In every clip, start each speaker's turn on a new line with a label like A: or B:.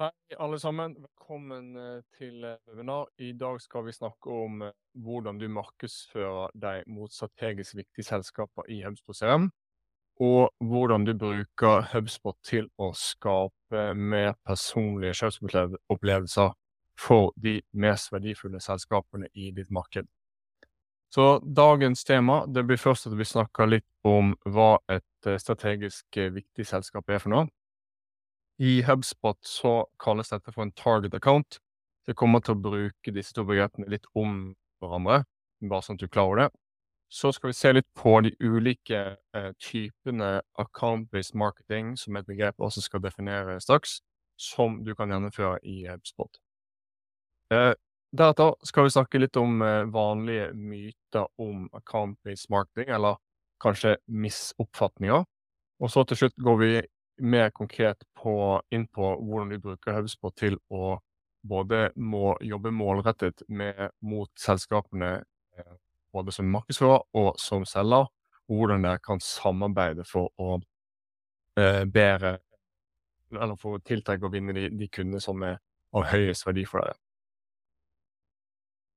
A: Hei, alle sammen. Velkommen eh, til eh, webinar. I dag skal vi snakke om eh, hvordan du markedsfører deg mot strategisk viktige selskaper i HubSpot CRM, og hvordan du bruker HubSpot til å skape mer personlige kjøpsopplevelser for de mest verdifulle selskapene i ditt marked. Så dagens tema det blir først at vi snakker litt om hva et strategisk viktig selskap er for noe. I HubSpot så kalles dette for en target account. Jeg kommer til å bruke disse to begrepene litt om hverandre, bare sånn at du klarer det. Så skal vi se litt på de ulike eh, typene account-based marketing, som er et begrep jeg også skal definere straks, som du kan gjennomføre i HubSpot. Eh, deretter skal vi snakke litt om eh, vanlige myter om account-based marketing, eller kanskje misoppfatninger. Og så til slutt går vi mer konkret på, inn på hvordan du bruker HubSpot til å både må jobbe målrettet med, mot selskapene eh, både som markedsfører og som selger, og hvordan dere kan samarbeide for å eh, bedre Eller for å tiltrekke og vinne de, de kundene som er av høyest verdi for dere.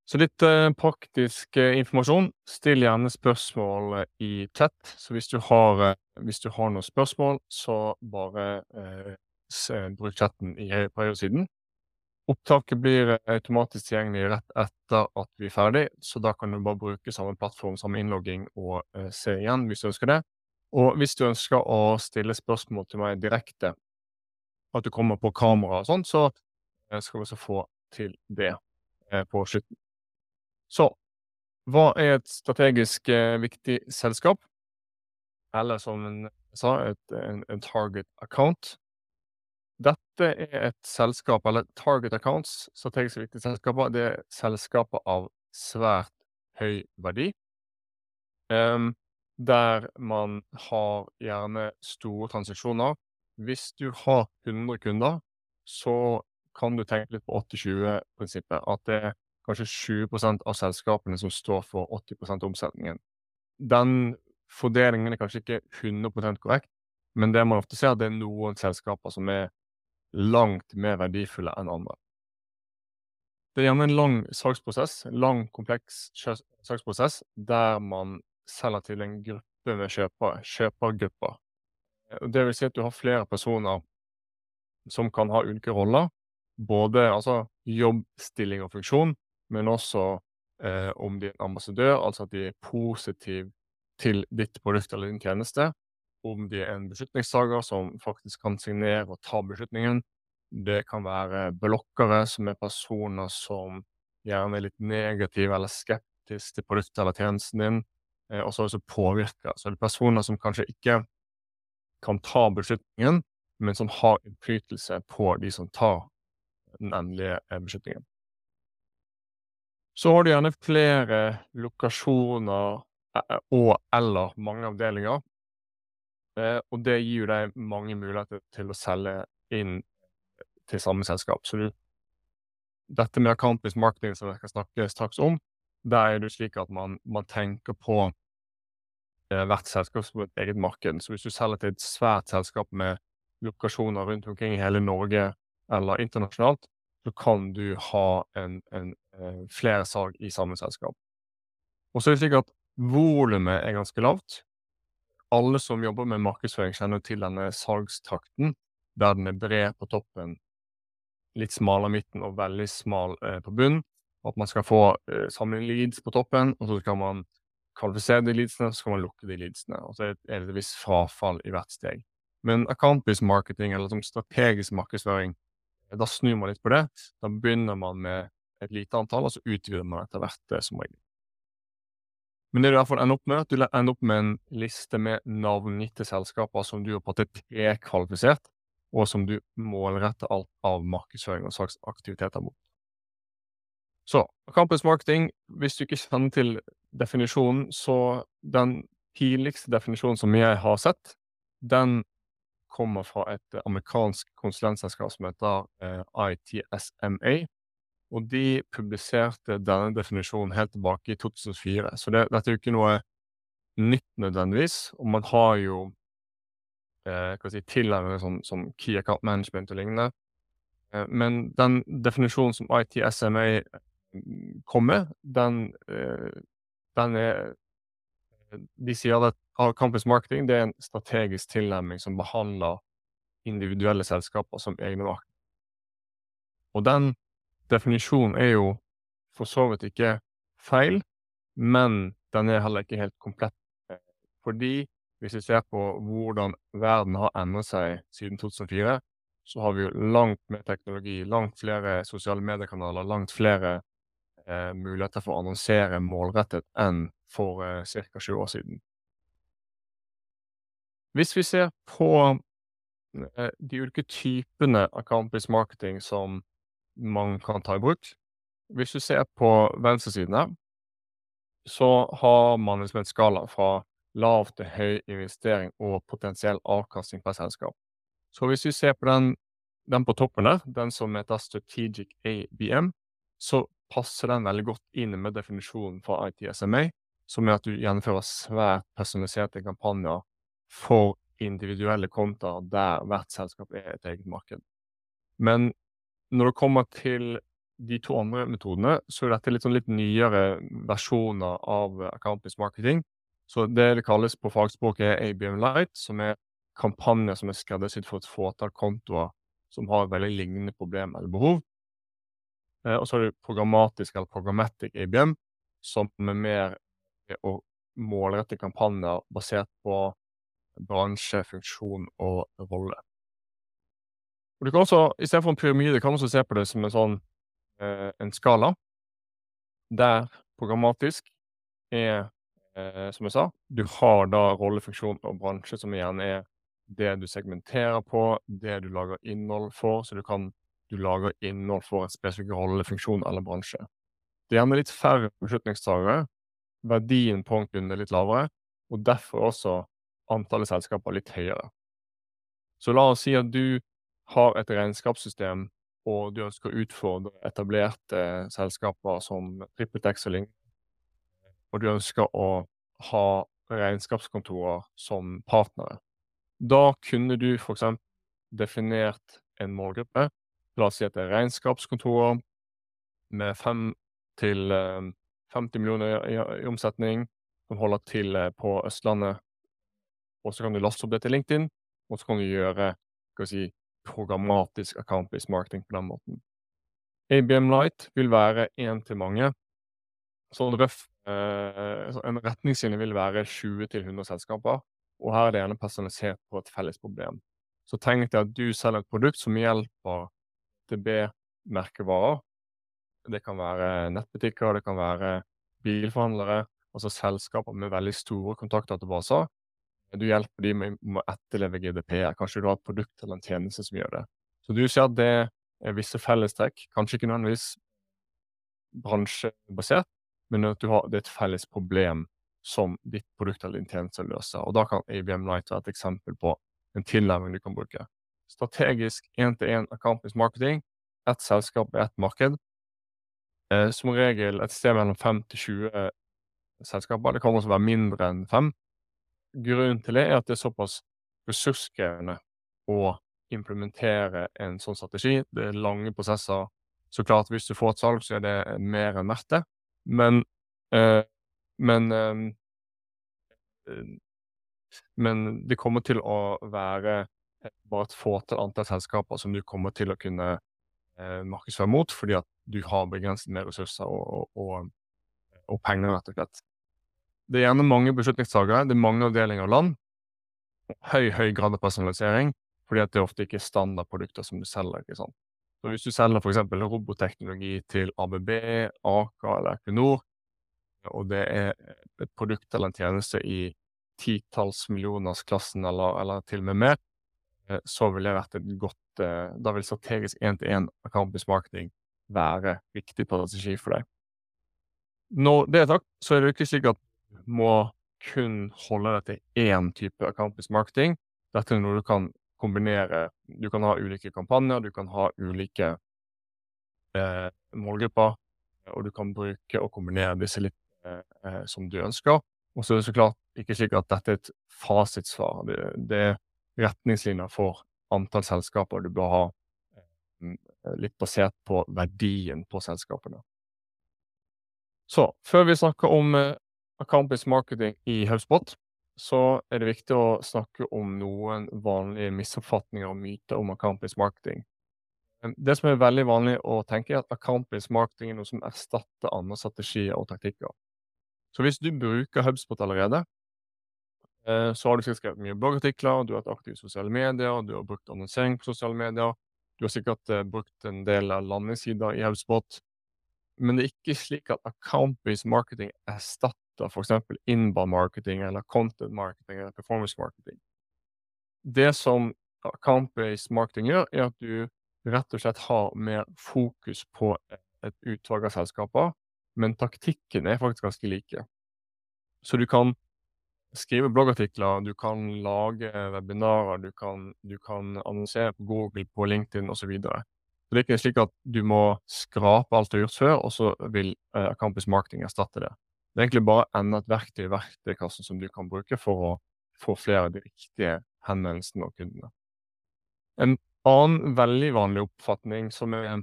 A: Så litt eh, praktisk eh, informasjon. Still gjerne spørsmål eh, i chat. Så hvis du har, eh, hvis du har noen spørsmål, så bare eh, se, bruk chatten i, på høyresiden. Opptaket blir automatisk tilgjengelig rett etter at vi er ferdig, så da kan du bare bruke samme plattform, samme innlogging og eh, se igjen hvis du ønsker det. Og hvis du ønsker å stille spørsmål til meg direkte, at du kommer på kamera og sånn, så skal vi også få til det på slutten. Så hva er et strategisk eh, viktig selskap? Eller som en sa, et, en, en target account. Dette er et selskap, eller target accounts, strategisk viktige selskaper, det er selskaper av svært høy verdi. Um, der man har gjerne store transaksjoner. Hvis du har 100 kunder, så kan du tenke litt på 80-20-prinsippet. At det er kanskje 20 av selskapene som står for 80 av omsetningen. Den fordelingen er kanskje ikke 100% korrekt, men det man ofte ser, det er noen selskaper som er langt mer verdifulle enn andre. Det er gjerne en lang salgsprosess, en lang, kompleks salgsprosess, der man selger til en gruppe med kjøpere, kjøpergrupper. Det vil si at du har flere personer som kan ha ulike roller, både altså jobb, stilling og funksjon, men også eh, om de er ambassadør, altså at de er positiv til ditt produkt eller din tjeneste. Om de er en beslutningstaker som faktisk kan signere og ta beslutningen. Det kan være blokkere, som er personer som gjerne er litt negative eller skeptiske til produktet eller tjenesten din. Eh, og så også påvirker. Så det er personer som kanskje ikke kan ta beslutningen, men som har innflytelse på de som tar den endelige eh, beslutningen. Så har du gjerne flere lokasjoner eh, og/eller mange avdelinger. Eh, og det gir jo deg mange muligheter til å selge inn til samme selskap. Så du Dette med account-based marketing som jeg skal snakke straks om, der er det slik at man, man tenker på eh, hvert selskap som et eget marked. Så hvis du selger til et svært selskap med lokasjoner rundt omkring i hele Norge eller internasjonalt, så kan du ha en, en, flere salg i samme selskap. Og så er det slik at volumet er ganske lavt. Alle som jobber med markedsføring, kjenner til denne salgstakten, der den er bred på toppen, litt smal av midten og veldig smal eh, på bunnen. At man skal få eh, samle leads på toppen, og så skal man kvalifisere de leadsene, så skal man lukke de leadsene. Og så er det et visst frafall i hvert steg. Men account-based marketing, eller som strategisk markedsføring, da snur man litt på det. Da begynner man med et lite antall, og så utvider man etter hvert, det som regel. Men det du i hvert fall ender opp med, at du ender opp med en liste med navngitte selskaper som du har på en måte prekvalifisert, og som du målretter alt av markedsføring og slags aktiviteter mot. Så Campus Marketing, hvis du ikke kjenner til definisjonen, så den tidligste definisjonen som jeg har sett, den kommer fra et amerikansk konsulentselskap som heter eh, ITSMA. Og de publiserte denne definisjonen helt tilbake i 2004, så det, dette er jo ikke noe nytt nødvendigvis. Og man har jo eh, si, tilnærmet som, som Key Account Management og lignende. Eh, men den definisjonen som ITSMA mm, kom med, den, eh, den er De sier at Campus Marketing det er en strategisk tilnærming som behandler individuelle selskaper som egne markeder. Og den definisjonen er jo for så vidt ikke feil, men den er heller ikke helt komplett. Fordi hvis vi ser på hvordan verden har endret seg siden 2004, så har vi jo langt mer teknologi, langt flere sosiale mediekanaler, langt flere eh, muligheter for å annonsere målrettet enn for eh, ca. 20 år siden. Hvis vi ser på eh, de ulike typene av campus marketing som man kan ta i bruk Hvis du ser på venstresiden her, så har man liksom en skala fra lav til høy investering og potensiell avkastning per selskap. Så hvis vi ser på den, den på toppen der, den som heter Strategic ABM, så passer den veldig godt inn med definisjonen fra ITSMA, som er at du gjennomfører svært personaliserte kampanjer for individuelle kontoer der hvert selskap er et eget marked. Men når det kommer til de to andre metodene, så er dette litt, sånn litt nyere versjoner av account marketing. Så det det kalles på fagspråket er ABM Light, som er kampanjer som er skreddersydd for et fåtall kontoer som har veldig lignende problem eller behov. Eh, og så er det programmatisk eller programmatic ABM, som er mer å målrette kampanjer basert på bransje, funksjon og rolle. Og du kan også, Istedenfor en pyramide kan du også se på det som en sånn eh, en skala, der programmatisk er, eh, som jeg sa, du har da rolle, funksjon og bransje, som igjen er det du segmenterer på, det du lager innhold for, så du kan du lager innhold for en spesifikk rolle, funksjon eller bransje. Det er gjerne litt færre beslutningstagere, verdien på en kunde er litt lavere, og derfor også antallet selskaper litt høyere. Så la oss si at du har et regnskapssystem, og du ønsker å utfordre etablerte selskaper som TrippelTex og lignende, og du ønsker å ha regnskapskontorer som partnere. Da kunne du eksempel definert en målgruppe. La oss si at det er regnskapskontorer med fem til 50 eh, millioner i omsetning, som holder til eh, på Østlandet. Og så kan du laste opp det til LinkedIn, og så kan du gjøre skal vi si, programmatisk account-based marketing på den måten. ABM Light vil være én til mange. Sånn røff eh, En retningslinje vil være 20 til 100 selskaper. Og her er det gjerne personalisert på et felles problem. Så tenk deg at du selger et produkt som hjelper TB-merkevarer. Det kan være nettbutikker, det kan være bilforhandlere, altså selskaper med veldig store kontaktdatabaser. Du hjelper dem med å etterleve GDPR. Kanskje du har et produkt eller en tjeneste som gjør det. Så du ser at det er visse fellestrekk, kanskje ikke nødvendigvis bransjebasert, men at har, det er et felles problem som ditt produkt eller din tjeneste løser. Og da kan ABM Light være et eksempel på en tilnærming du kan bruke. Strategisk én-til-én account marketing. Ett selskap i ett marked. Eh, som regel et sted mellom 5 til 20 selskaper. Det kan også være mindre enn fem. Grunnen til det er at det er såpass ressurskrevende å implementere en sånn strategi. Det er lange prosesser. Så klart, hvis du får et salg, så er det mer enn verdt det. Men eh, men ehm, eh, Men det kommer til å være bare et fåtall antall selskaper som du kommer til å kunne eh, markedsføre mot, fordi at du har begrenset med ressurser og, og, og, penger, rett og slett. Det er gjerne mange beslutningstakere, det er mange avdelinger av land. Høy, høy grad av personalisering, fordi at det ofte ikke er standardprodukter som du selger. ikke sant? Så Hvis du selger f.eks. robotteknologi til ABB, Aker eller Equinor, og det er et produkt eller en tjeneste i titalls millioners-klassen, eller, eller, til og med mer, eh, så vil det vært et godt eh, Da vil strategisk én-til-én campus marketing være riktig strategi for deg. Når det er sagt, så er det ikke slik at må kun holde deg til én type campus marketing. Dette er noe du kan kombinere. Du kan ha ulike kampanjer, du kan ha ulike eh, målgrupper, og du kan bruke og kombinere disse litt Eh, eh, som du ønsker. Og så er det så klart ikke slik at dette er et fasitsvar. Det, det er retningslinjer for antall selskaper du bør ha litt basert på verdien på selskapene. Så før vi snakker om account-based marketing i HubSpot, så er det viktig å snakke om noen vanlige misoppfatninger og myter om account-based marketing. Det som er veldig vanlig å tenke, er at account-based marketing er noe som erstatter andre strategier og taktikker. Så hvis du bruker HubSpot allerede, så har du sikkert skrevet mye bloggartikler, du har vært aktiv i sosiale medier, du har brukt annonsering på sosiale medier, du har sikkert brukt en del landingssider i HubSpot. Men det er ikke slik at account-based marketing erstatter for eksempel inbound marketing eller content marketing eller performance marketing. Det som account-based marketing gjør, er at du rett og slett har mer fokus på et utvalg av selskaper, men taktikkene er faktisk ganske like. Så du kan skrive bloggartikler, du kan lage webinarer, du kan du kan annonsere på Google, på LinkedIn og så det er ikke slik at du må skrape alt du har gjort før, og så vil account-based marketing erstatte det. Det er egentlig bare enda et verktøy i verktøykassen som du kan bruke for å få flere av de riktige henvendelsene og kundene. En annen veldig vanlig oppfatning som er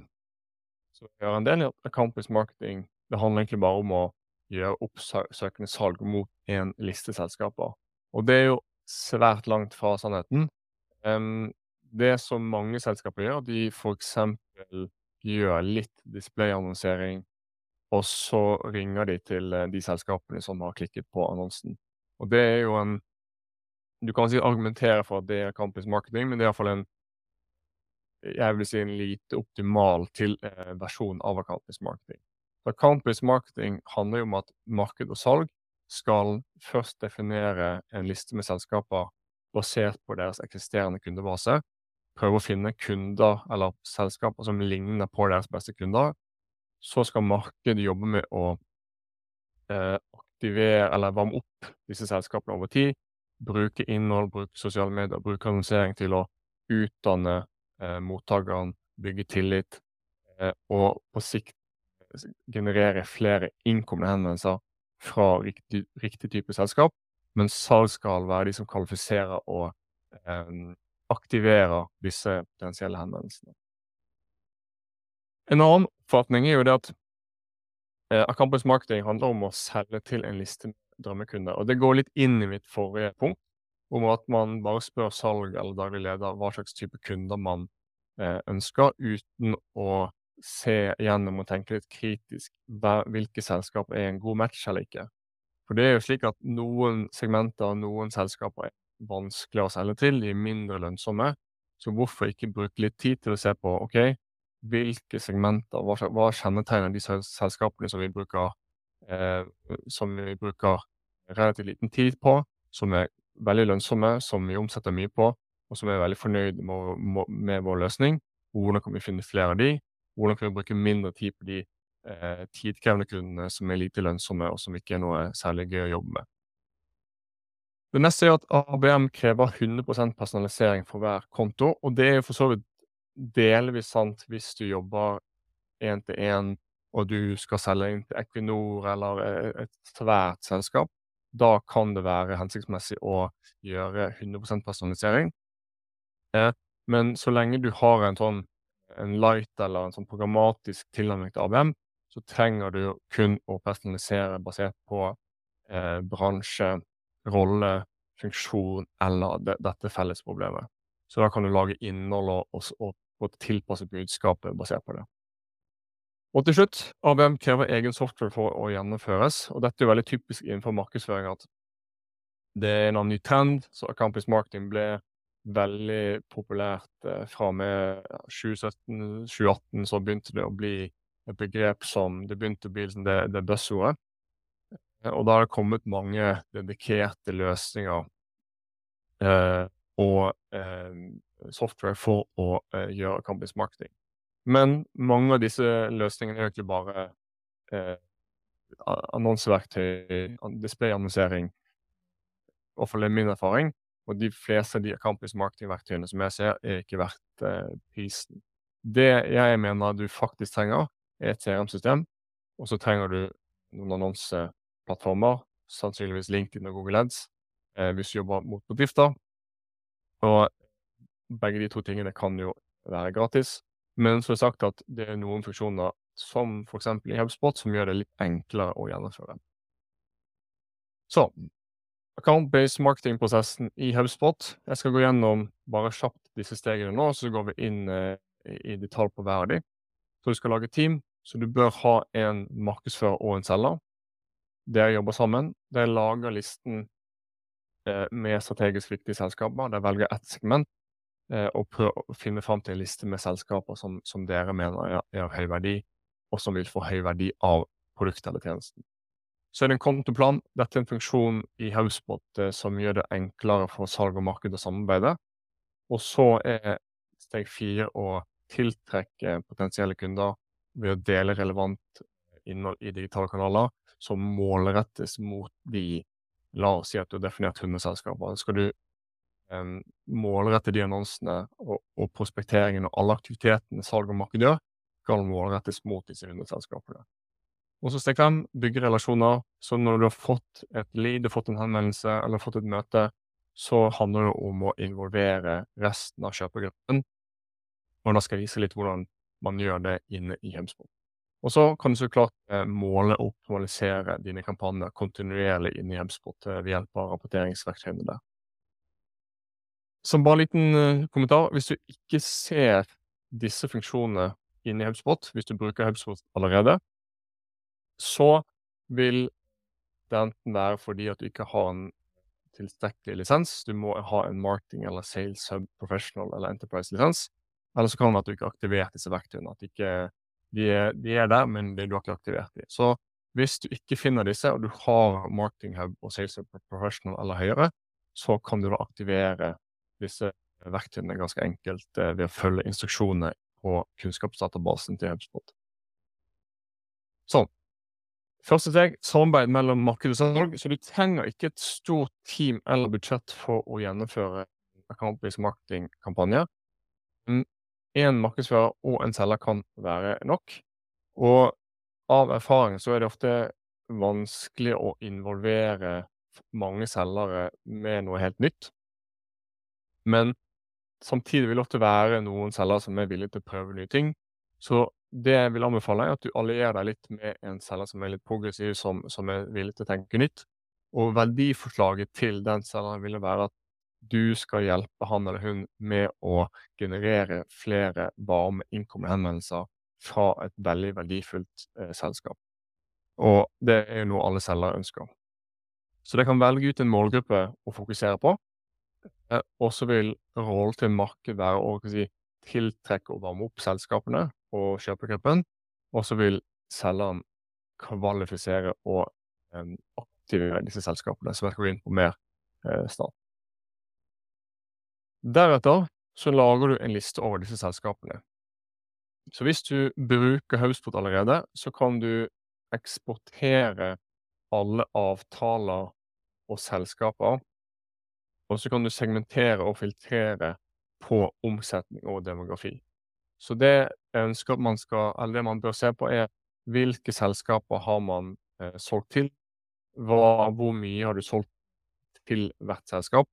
A: som gjør en del, i campus marketing, det handler egentlig bare om å gjøre oppsøkende salg mot en liste selskaper. Og det er jo svært langt fra sannheten. Det som mange selskaper gjør, de eksempel gjør litt displayannonsering, og så ringer de til de selskapene som har klikket på annonsen. Og det er jo en Du kan sikkert argumentere for at det er account-based marketing, men det er i hvert fall en jeg vil si en lite optimal til versjon av account-based marketing. Account-based marketing handler jo om at marked og salg skal først definere en liste med selskaper basert på deres eksisterende kundebase, prøve å finne kunder eller selskaper som ligner på deres beste kunder. Så skal markedet jobbe med å aktivere eller varme opp disse selskapene over tid, bruke innhold, bruke sosiale medier, bruke annonsering til å utdanne mottakeren, bygge tillit, og på sikt generere flere innkomne henvendelser fra riktig riktig type selskap, mens salg skal være de som kvalifiserer og aktiverer disse potensielle henvendelsene. En annen oppfatning er jo det at account-based marketing handler om å selge til en liste med drømmekunder, og det går litt inn i mitt forrige punkt, om at man bare spør salg eller daglig leder hva slags type kunder man ønsker, uten å se gjennom og tenke litt kritisk hvilke selskap er en god match eller ikke. For det er jo slik at noen segmenter, og noen selskaper er vanskeligere å selge til, de er mindre lønnsomme. Så hvorfor ikke bruke litt tid til å se på, ok, hvilke segmenter, hva hva kjennetegner de selskapene som vi bruker som vi bruker relativt liten tid på, som er veldig lønnsomme, som vi omsetter mye på, og som er veldig fornøyd med med vår løsning. Hvordan kan vi finne flere av de? Hvordan kan vi bruke mindre tid på de tidkrevende kundene som er lite lønnsomme, og som ikke er noe særlig gøy å jobbe med? Det neste er at ABM krever 100% personalisering for hver konto, og det er jo for så vidt delvis sant hvis du jobber en til en, og du skal selge inn til Equinor eller et svært selskap. Da kan det være hensiktsmessig å gjøre 100% personalisering. Men så lenge du har en sånn en light eller en sånn programmatisk tilnærming til ABM, så trenger du kun å personalisere basert på bransje, rolle, funksjon eller dette fellesproblemet. Så da kan du lage innhold og og og tilpasse budskapet basert på det. Og til slutt, ABM krever egen software for å gjennomføres, og dette er veldig typisk innenfor markedsføring at det er en ny trend, så account-based marketing ble veldig populært fra og med 2017, 2018, så begynte det å bli et begrep som det begynte å bli liksom det det buzzordet. Og da har det kommet mange dedikerte løsninger og software for å gjøre account-based marketing. Men mange av disse løsningene er egentlig bare annonseverktøy, displayannonsering, i hvert fall er min erfaring, og de fleste av de account-based marketing-verktøyene som jeg ser, er ikke verdt prisen. Det jeg mener du faktisk trenger, er et CRM-system, og så trenger du noen annonseplattformer, sannsynligvis LinkedIn og Google Ads, hvis du jobber mot bedrifter. Og begge de to tingene kan jo være gratis, Men så er det sagt at det er noen funksjoner, som eksempel i HubSpot, som gjør det litt enklere å gjennomføre. Så account-based marketing-prosessen i HubSpot. Jeg skal gå gjennom bare kjapt disse stegene nå, så går vi inn eh, i detalj på hver av de. Så du skal lage team, så du bør ha en markedsfører og en selger. Dere jobber sammen. Dere lager listen med strategisk viktige selskaper. De velger ett segment eh, og prøver å finne fram til en liste med selskaper som, som dere mener er, av høy verdi, og som vil få høy verdi av produktet eller tjenesten. Så er det en kontoplan. Dette er en funksjon i HubSpot eh, som gjør det enklere for salg og marked å samarbeide. Og så er steg fire å tiltrekke potensielle kunder ved å dele relevant innhold i digitale kanaler som målrettes mot de La oss si at du har definert hundeselskaper. Skal du um, målrette de annonsene og, og prospekteringen og alle aktivitetene salg og marked gjør, skal målrettes mot disse hundeselskapene. Og så steg fem, bygge relasjoner. Så når du har fått et lead, du har fått en henvendelse eller fått et møte, så handler det om å involvere resten av kjøpegruppen. Og da skal jeg vise litt hvordan man gjør det inne i HubSpot. Og så kan du så klart eh, måle og optimalisere dine kampanjer kontinuerlig inne i HubSpot eh, ved hjelp av rapporteringsverktøyene der. Som bare en liten eh, kommentar, hvis du ikke ser disse funksjonene inne i HubSpot, hvis du bruker HubSpot allerede, så vil det enten være fordi at du ikke har en tilstrekkelig lisens, du må ha en marketing eller sales hub professional eller enterprise-lisens, eller så kan det være at du ikke har aktivert disse verktøyene. At ikke, de, er, de er der, men du har ikke aktivert dem. Så hvis du ikke finner disse, og du har Marketing Hub og Sales Professional eller høyere, så kan du da aktivere disse verktøyene ganske enkelt eh, ved å følge instruksjonene på kunnskapsdatabasen til HubSpot. Sånn. Første steg samarbeid mellom marked og salg. Så du trenger ikke et stort team eller budsjett for å gjennomføre account-based marketing-kampanjer. En markedsfører og en selger kan være nok. Og av erfaring så er det ofte vanskelig å involvere mange selgere med noe helt nytt. Men samtidig vil det ofte være noen selgere som er villige til å prøve nye ting. Så det jeg vil anbefale, er at du allierer deg litt med en selger som er litt progressiv, som, som er villig til å tenke nytt. Og verdiforslaget til den selgeren vil være at du skal hjelpe han eller hun med å generere flere varme innkomne henvendelser fra et veldig verdifullt eh, selskap. Og det er jo noe alle selgere ønsker. Så det kan velge ut en målgruppe å fokusere på. Eh, og så vil rollen til markedet være å si, tiltrekke og varme opp selskapene og kjøpegruppen. Og så vil selgeren kvalifisere og eh, aktivere disse selskapene, som jeg skal gå inn på mer eh, snart. Deretter så lager du en liste over disse selskapene. Så hvis du bruker Hausport allerede, så kan du eksportere alle avtaler og selskaper, og så kan du segmentere og filtrere på omsetning og demografi. Så det man skal, det man bør se på, er hvilke selskaper har man eh, solgt til? Hva, hvor mye har du solgt til hvert selskap?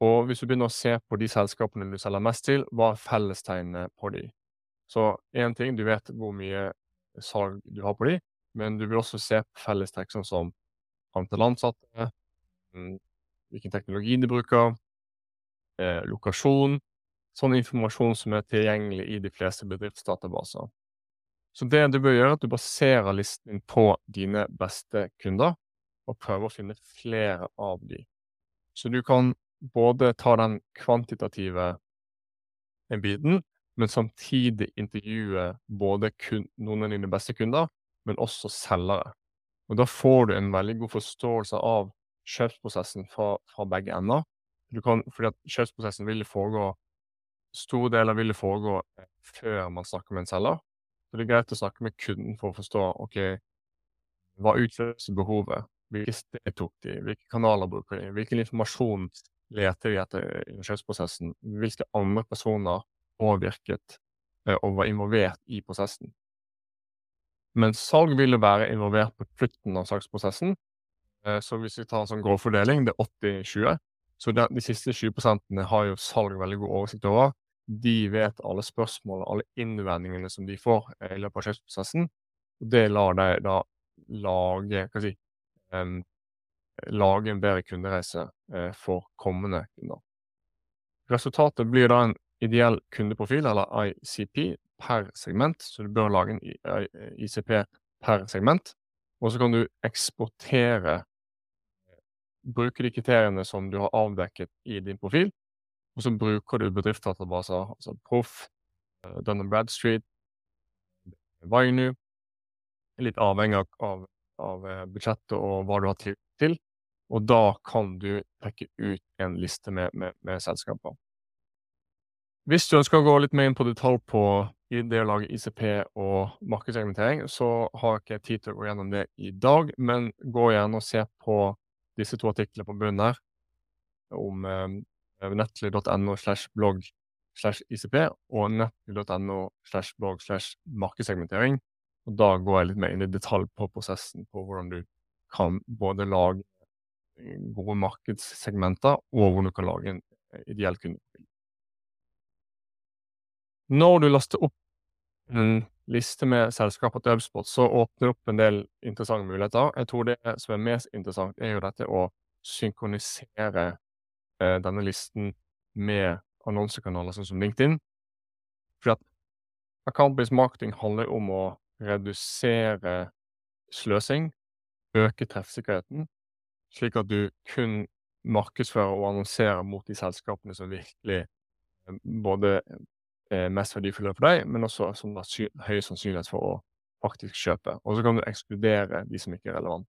A: Og hvis du begynner å se på de selskapene du selger mest til, hva er fellestegnene på de? Så én ting, du vet hvor mye salg du har på de, men du vil også se på fellestrekk sånn som antall ansatte, mm, hvilken teknologi de bruker, eh, lokasjon, sånn informasjon som er tilgjengelig i de fleste bedriftsdatabaser. Så det du bør gjøre, er at du baserer listen din på dine beste kunder, og prøver å finne flere av de. Så du kan både ta den kvantitative biten, men samtidig intervjue både kun, noen av dine beste kunder, men også selgere. Og Da får du en veldig god forståelse av kjøpsprosessen fra, fra begge ender. Du kan, fordi at Kjøpsprosessen vil foregå Store deler vil foregå eh, før man snakker med en selger. Så det er greit å snakke med kunden for å forstå ok, hva utløser behovet. Hvilke steg tok de, hvilke kanaler bruker de, hvilken informasjon leter vi etter i kjøpsprosessen. Hvilke andre personer påvirket eh, og var involvert i prosessen. Men salg vil jo være involvert på slutten av salgsprosessen. Eh, så hvis vi tar en sånn grov fordeling, det er 80-20. Så de, de, siste 20% har jo salg veldig god oversikt over. de vet alle spørsmålene, alle innvendingene som de får eh, i løpet av kjøpsprosessen. Og det lar de da lage hva si, em, lage en bedre kundereise eh, for kommende kunder. Resultatet blir da en ideell kundeprofil, eller ICP, per segment, så du bør lage en ICP per segment. Og så kan du eksportere Bruke de kriteriene som du har avdekket i din profil, og så bruker du bedriftsdatabaser, altså Proff, Dunham Dun Bradstreet, Vainu, litt avhengig av, av, eh, budsjettet og hva du har til. Og da kan du trekke ut en liste med, med, med selskaper. Hvis du ønsker å gå litt mer inn på detalj på det å lage ICP og markedsreglementering, så har jeg ikke tid til å gå gjennom det i dag, men gå gjerne og se på disse to artiklene på bunnen her om eh, nettly.no slash blogg slash ICP og nettly.no slash blogg slash markedssegmentering. Og da går jeg litt mer inn i detalj på prosessen på hvordan du kan både lage gode markedssegmenter, og hvor du kan lage en eh, ideell kundeprofil. Når du laster opp en liste med selskaper til HubSpot, så åpner det opp en del interessante muligheter. Jeg tror det som er mest interessant, er jo dette å synkronisere eh, denne listen med annonsekanaler sånn som LinkedIn. For at account-based marketing handler om å redusere sløsing, øke treffsikkerheten, slik at du kun markedsfører og annonserer mot de selskapene som virkelig eh, både er mest verdifulle for deg, men også som har høy sannsynlighet for å faktisk kjøpe. Og så kan du ekskludere de som ikke er relevant.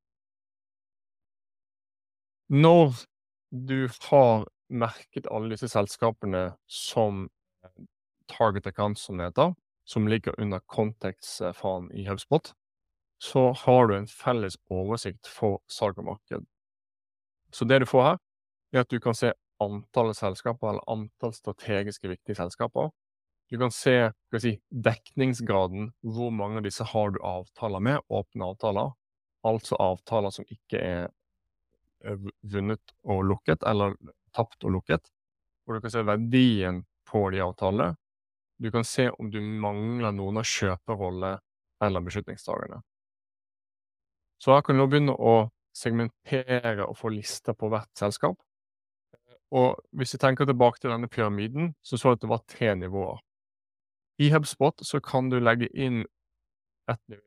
A: Når du har merket alle disse selskapene som eh, target accounts, som det heter, som ligger under kontekstfanen i HubSpot, så har du en felles oversikt for salg og marked. Så det du får her, er at du kan se antallet selskaper, eller antall strategiske viktige selskaper. Du kan se si, dekningsgraden, hvor mange av disse har du avtaler med, åpne avtaler. Altså avtaler som ikke er eh, vunnet og lukket, eller tapt og lukket. Og du kan se verdien på de avtalene. Du kan se om du mangler noen av kjøperrollene eller beslutningstakerne. Så her kan du nå begynne å segmentere og få lister på hvert selskap. Og hvis vi tenker tilbake til denne pyramiden, så så du at det var tre nivåer. I HubSpot så kan du legge inn et,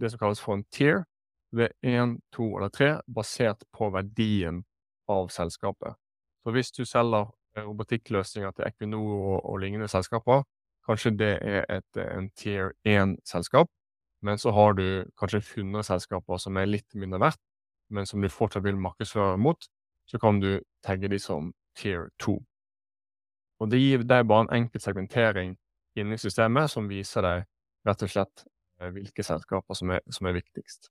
A: det som kalles for en tier. Det er én, to eller tre, basert på verdien av selskapet. Så hvis du selger eh, robotikkløsninger til Equinor og, og lignende selskaper, kanskje det er et, en tier 1-selskap. Men så har du kanskje 100 selskaper som er litt mindre verdt, men som du fortsatt vil markedsføre mot, så kan du tagge de som tier 2. Og det gir deg bare en enkel segmentering inni systemet som viser deg rett og slett eh, hvilke selskaper som er, som er viktigst.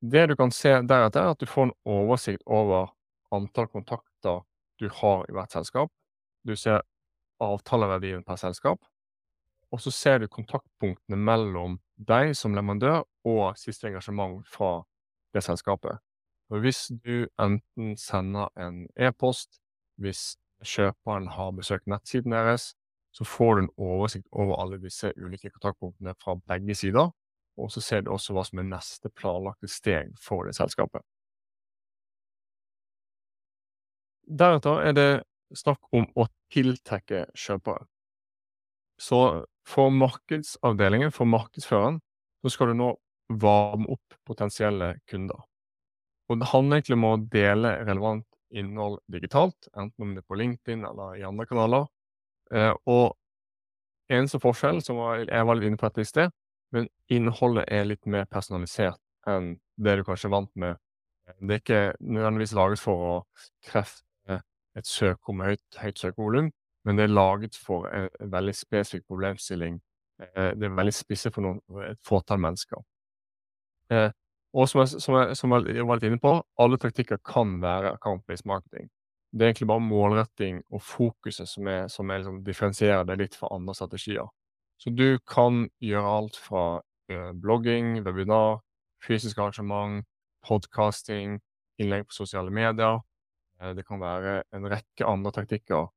A: Det du kan se deretter, er at du får en oversikt over antall kontakter du har i hvert selskap. Du ser avtaleverdien per selskap, og så ser du kontaktpunktene mellom deg som leverandør og siste engasjement fra det selskapet. Og hvis du enten sender en e-post, hvis kjøperen har besøkt nettsiden deres, så får du en oversikt over alle disse ulike kontaktpunktene fra begge sider. Og så ser du også hva som er neste planlagte steg for det selskapet. Deretter er det snakk om å tiltrekke kjøpere. Så for markedsavdelingen, for markedsføreren, så skal du nå varme opp potensielle kunder. Og det handler egentlig om å dele relevant innhold digitalt, enten om det er på LinkedIn eller i andre kanaler. Eh, og eneste forskjell, som jeg var litt inne på dette i sted, men innholdet er litt mer personalisert enn det du kanskje er vant med. Det er ikke nødvendigvis laget for å treffe et søk med høyt, høyt søkevolum, men det er laget for en, en veldig spesifikk problemstilling. Eh, det er veldig spisset for noen, et fåtall mennesker. Eh, og som jeg, som, jeg, som jeg var litt inne på, alle taktikker kan være account-based marketing. Det er egentlig bare målretting og fokuset som, er, som er liksom differensierer det litt fra andre strategier. Så du kan gjøre alt fra eh, blogging, webinar, fysisk arrangement, podcasting, innlegg på sosiale medier. Eh, det kan være en rekke andre taktikker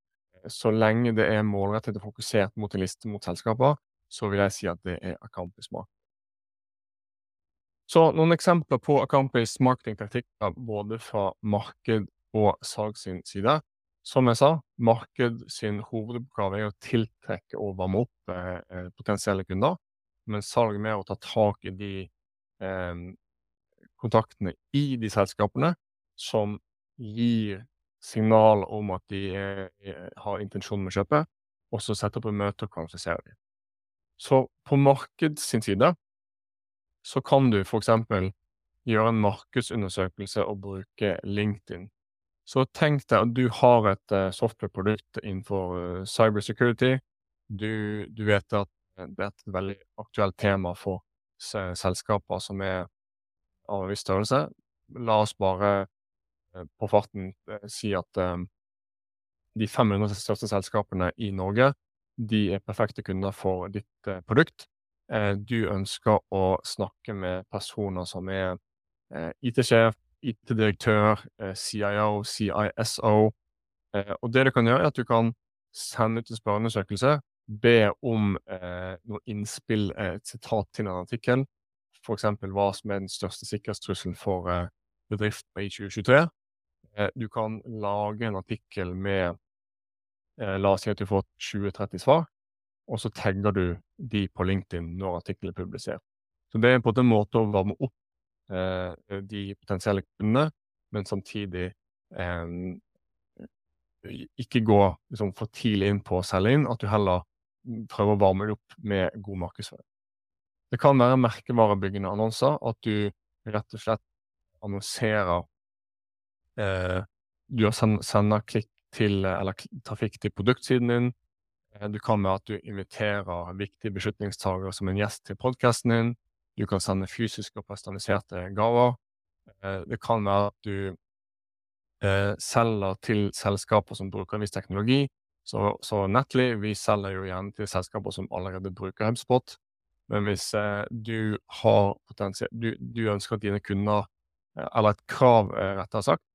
A: så lenge det er målrettet og fokusert mot en liste mot selskaper, så vil jeg si at det er account-based Mark. Så noen eksempler på marketingtaktikker både fra marked og salg sin side. Som jeg sa, marked sin hovedoppgave er å tiltrekke og varme opp eh, eh potensielle kunder, men salg er å ta tak i de eh, kontaktene i de selskapene som gir signal om at de er, er, har intensjon med å kjøpe, og så sette opp et møte og kvalifisere dem. Så på markeds side så kan du f.eks. gjøre en markedsundersøkelse og bruke LinkedIn. Så tenk deg at du har et uh, softwareprodukt innenfor uh, cybersecurity. Du, du, vet at det er et veldig aktuelt tema for selskaper som er av en viss størrelse. La oss bare uh, på farten si at de 500 største selskapene i Norge de er perfekte kunder for ditt produkt. Eh, du ønsker å snakke med personer som er eh, IT-sjef, IT-direktør, eh, CIO, CISO. Og det du kan gjøre, er at du kan sende ut en spørreundersøkelse, be om eh, noe innspill, et sitat til en artikkel, f.eks. hva som er den største sikkerhetstrusselen for eh, bedriften i 2023. Eh, du kan lage en artikkel med La oss si at du får 20-30 svar og så tagger du de på LinkedIn når artikkelen er publisert. Så det er på en måte å varme opp eh, de potensielle kundene, men samtidig eh, ikke gå liksom, for tidlig inn på å selge inn, at du heller prøver å varme det opp med god markedsføring. Det kan være merkevarebyggende annonser, at du rett og slett annonserer eh, Du sender klikk til, eller trafikk til produktsiden din, du kan med at du inviterer viktige beslutningstagere som en gjest til podkasten din. Du kan sende fysiske og personaliserte gaver. Eh, det kan være at du eh, selger til selskaper som bruker en viss teknologi. Så, så Netly, vi selger jo gjerne til selskaper som allerede bruker HubSpot. Men hvis du har potensial du, du ønsker at dine kunder, eller et krav rettere sagt, Eh,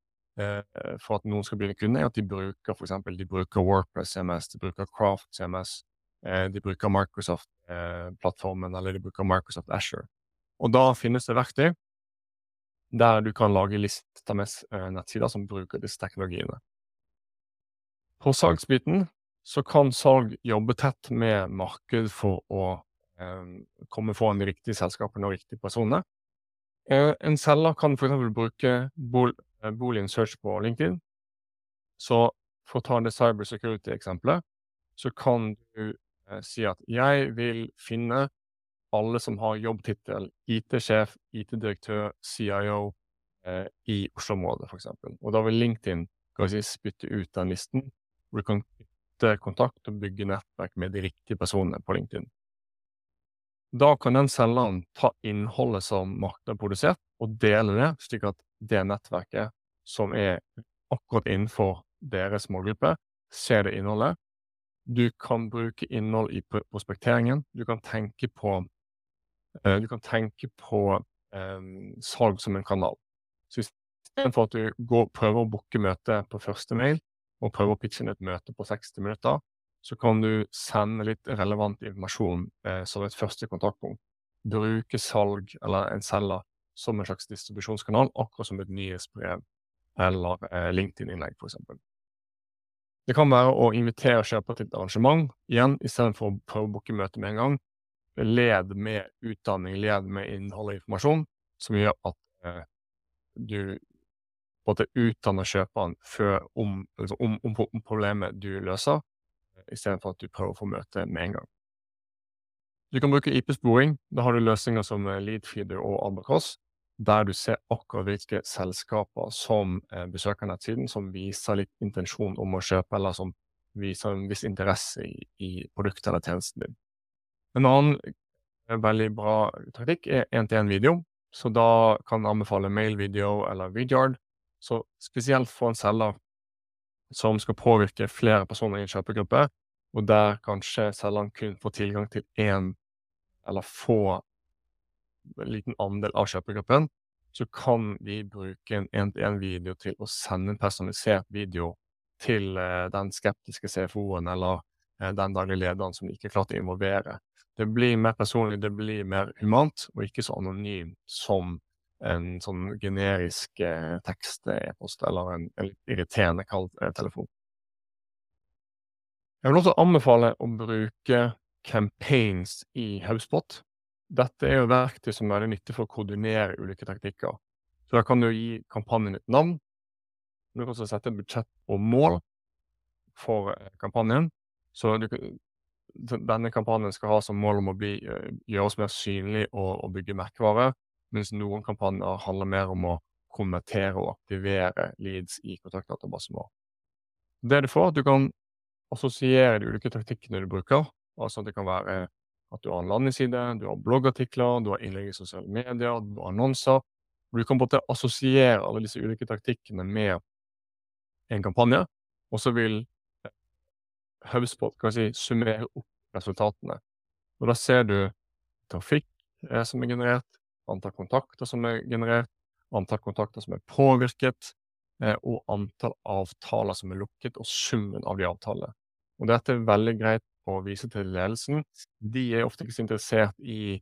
A: for at noen skal bli en kunde, er at de bruker for eksempel, de bruker Workpress CMS, de bruker Craft CMS, eh, de bruker Microsoft-plattformen, eller de bruker Microsoft Asher. Og da finnes det verktøy der du kan lage lister med nettsider som bruker disse teknologiene. På salgsbiten så kan salg jobbe tett med marked for å eh, komme foran de riktige selskapene og riktige personene. Eh, en selger kan f.eks. bruke Eh, boolean search på LinkedIn. Så for å ta det cybersecurity-eksempelet, så kan du eh, si at jeg vil finne alle som har jobbtittel IT-sjef, IT-direktør, CIO eh, i Oslo-området, f.eks. Og da vil LinkedIn si, spytte ut den listen, hvor du kan knytte kontakt og bygge nettverk med de riktige personene på LinkedIn. Da kan den selgeren ta innholdet som markedet har produsert, og dele det, slik at det nettverket som er akkurat innenfor deres målgruppe, ser det innholdet. Du kan bruke innhold i prospekteringen. Du kan tenke på, uh, du kan tenke på um, salg som en kanal. Så istedenfor at du går, prøver å booke møte på første mail, og prøver å pitche inn et møte på 60 minutter, så kan du sende litt relevant informasjon eh, som et første kontaktpunkt. Bruke salg eller en selger som en slags distribusjonskanal, akkurat som et nyhetsbrev eller eh, LinkedIn-innlegg, f.eks. Det kan være å invitere kjøper til et arrangement, igjen, istedenfor å prøve å booke møte med en gang. Led med utdanning, led med innhold og informasjon, som gjør at eh, du både utdanner kjøperen før om, liksom, om, om, om, problemet du løser, istedenfor at du prøver å få møte med en gang. Du kan bruke IP-sporing. Da har du løsninger som eh, Leadfeeder og Albacross der du ser akkurat hvilke selskaper som eh, besøker nettsiden, som viser litt intensjon om å kjøpe, eller som viser en viss interesse i, i produktet eller tjenesten din. En annen eh, veldig bra taktikk er én-til-én-video. Så da kan jeg anbefale mail-video eller Vidyard. Så spesielt for en selger som skal påvirke flere personer i en kjøpegruppe, og der kanskje selgeren kun får tilgang til én eller få en liten andel av kjøpegruppen, så kan vi bruke en én-til-én-video til å sende en personalisert video til den skeptiske CFO-en eller den daglige lederen som vi ikke klarte klart å involvere. Det blir mer personlig, det blir mer humant, og ikke så anonymt som en sånn generisk eh, tekst-e-post eller en, en irriterende kald eh, telefon. Jeg vil også anbefale å bruke campaigns i HubSpot. Dette er jo verktøy som er veldig nyttig for å koordinere ulike teknikker. Så da kan du gi kampanjen et navn. Du kan også sette budsjett og mål for eh, kampanjen. Så du, denne kampanjen skal ha som mål om å bli, eh, gjøre oss mer synlig og, og bygge merkevare, mens noen kampanjer handler mer om å konvertere og aktivere leads i kontaktdatabasen vår. Det du får, at du kan assosiere de ulike taktikkene du bruker. Altså at det kan være at du har en landingsside, du har bloggartikler, du har innlegg i sosiale medier, du har annonser. Du kan måte assosiere alle disse ulike taktikkene med en kampanje, og så vil HubSpot kan si, summere opp resultatene. Og da ser du trafikk eh, som er generert, antall kontakter som er generert, antall kontakter som er påvirket, eh, og antall avtaler som er lukket, og summen av de avtalene. Og dette er veldig greit å vise til ledelsen. De er ofte ikke så interessert i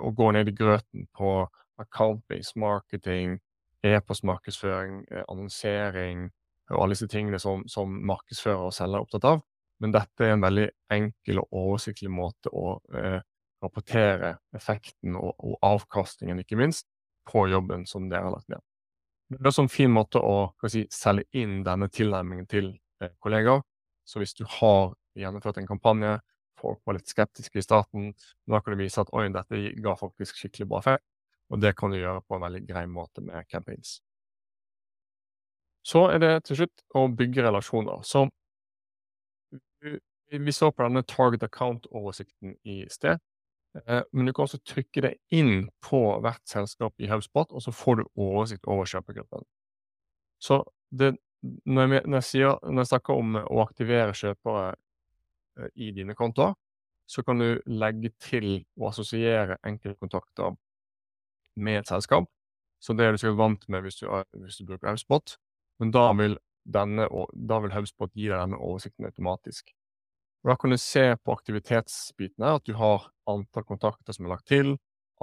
A: å gå ned i grøten på account-based marketing, e-postmarkedsføring, eh, annonsering og alle disse tingene som, som markedsfører og selger er opptatt av. Men dette er en veldig enkel og oversiktlig måte å eh, rapportere effekten og, og, avkastningen, ikke minst, på jobben som dere har lagt ned. Det er også en fin måte å si, selge inn denne tilnærmingen til eh, kollegaer. Så hvis du har gjennomført en kampanje, folk var litt skeptiske i starten, da kan du vise at oi, dette ga faktisk skikkelig bra effekt. Og det kan du gjøre på en veldig grei måte med campaigns. Så er det til slutt å bygge relasjoner. Så vi så på denne target account-oversikten i sted. Eh, men du kan også trykke det inn på hvert selskap i HubSpot, og så får du oversikt over kjøpegruppen. Så det, når, jeg, når, jeg sier, når, jeg, snakker om å aktivere kjøpere i dine kontoer, så kan du legge til og assosiere enkeltkontakter med et selskap. Så det er du sikkert vant med hvis du, hvis du bruker HubSpot, men da vil denne, da vil HubSpot gi deg denne oversikten automatisk. Og Da kan du se på aktivitetsbitene at du har antall kontakter som er lagt til,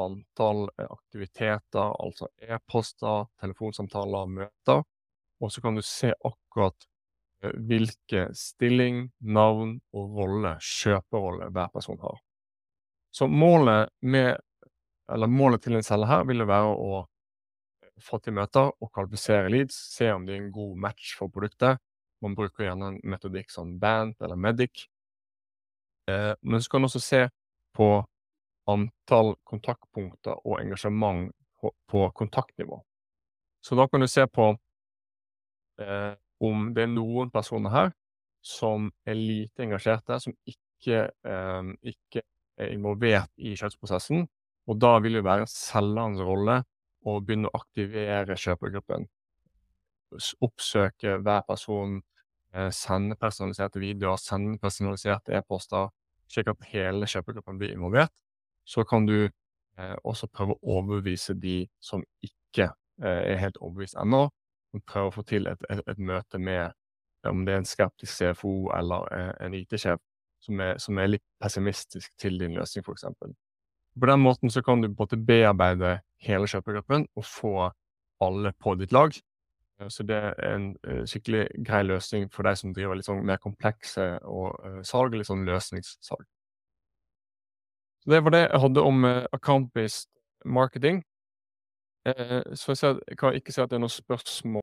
A: antall eh, aktiviteter, altså e-poster, telefonsamtaler, møter. Og så kan du se akkurat eh, hvilke stilling, navn og rolle, kjøperolle, hver person har. Så målet med, målet til en celle her vil jo være å få til møter og kvalifisere leads, se om det er en god match for produktet. Man bruker gjerne en metodikk som Band eller Medic. Eh, men så kan man også se på antall kontaktpunkter og engasjement på, på kontaktnivå. Så da kan du se på eh, om det er noen personer her som er lite engasjerte, som ikke, eh, ikke er involvert i kjøpsprosessen. Og da vil det være selgerens rolle å begynne å aktivere kjøpergruppen. Oppsøke hver person, eh, sende personaliserte videoer, sende personaliserte e-poster, slik at hele kjøpergruppen blir involvert. Så kan du eh, også prøve å overbevise de som ikke eh, er helt overbevist ennå, prøve å få til et, et, et møte med om det er en skeptisk CFO eller en IT-sjef som, som, er litt pessimistisk til din løsning, f.eks. På den måten så kan du både bearbeide hele kjøpegruppen og få alle på ditt lag. Eh, så det er en uh, skikkelig grei løsning for de som driver litt sånn mer komplekse og salg, litt sånn løsningssalg. Så det var det jeg hadde om account-based marketing. så jeg, kan ikke si at det er noen spørsmål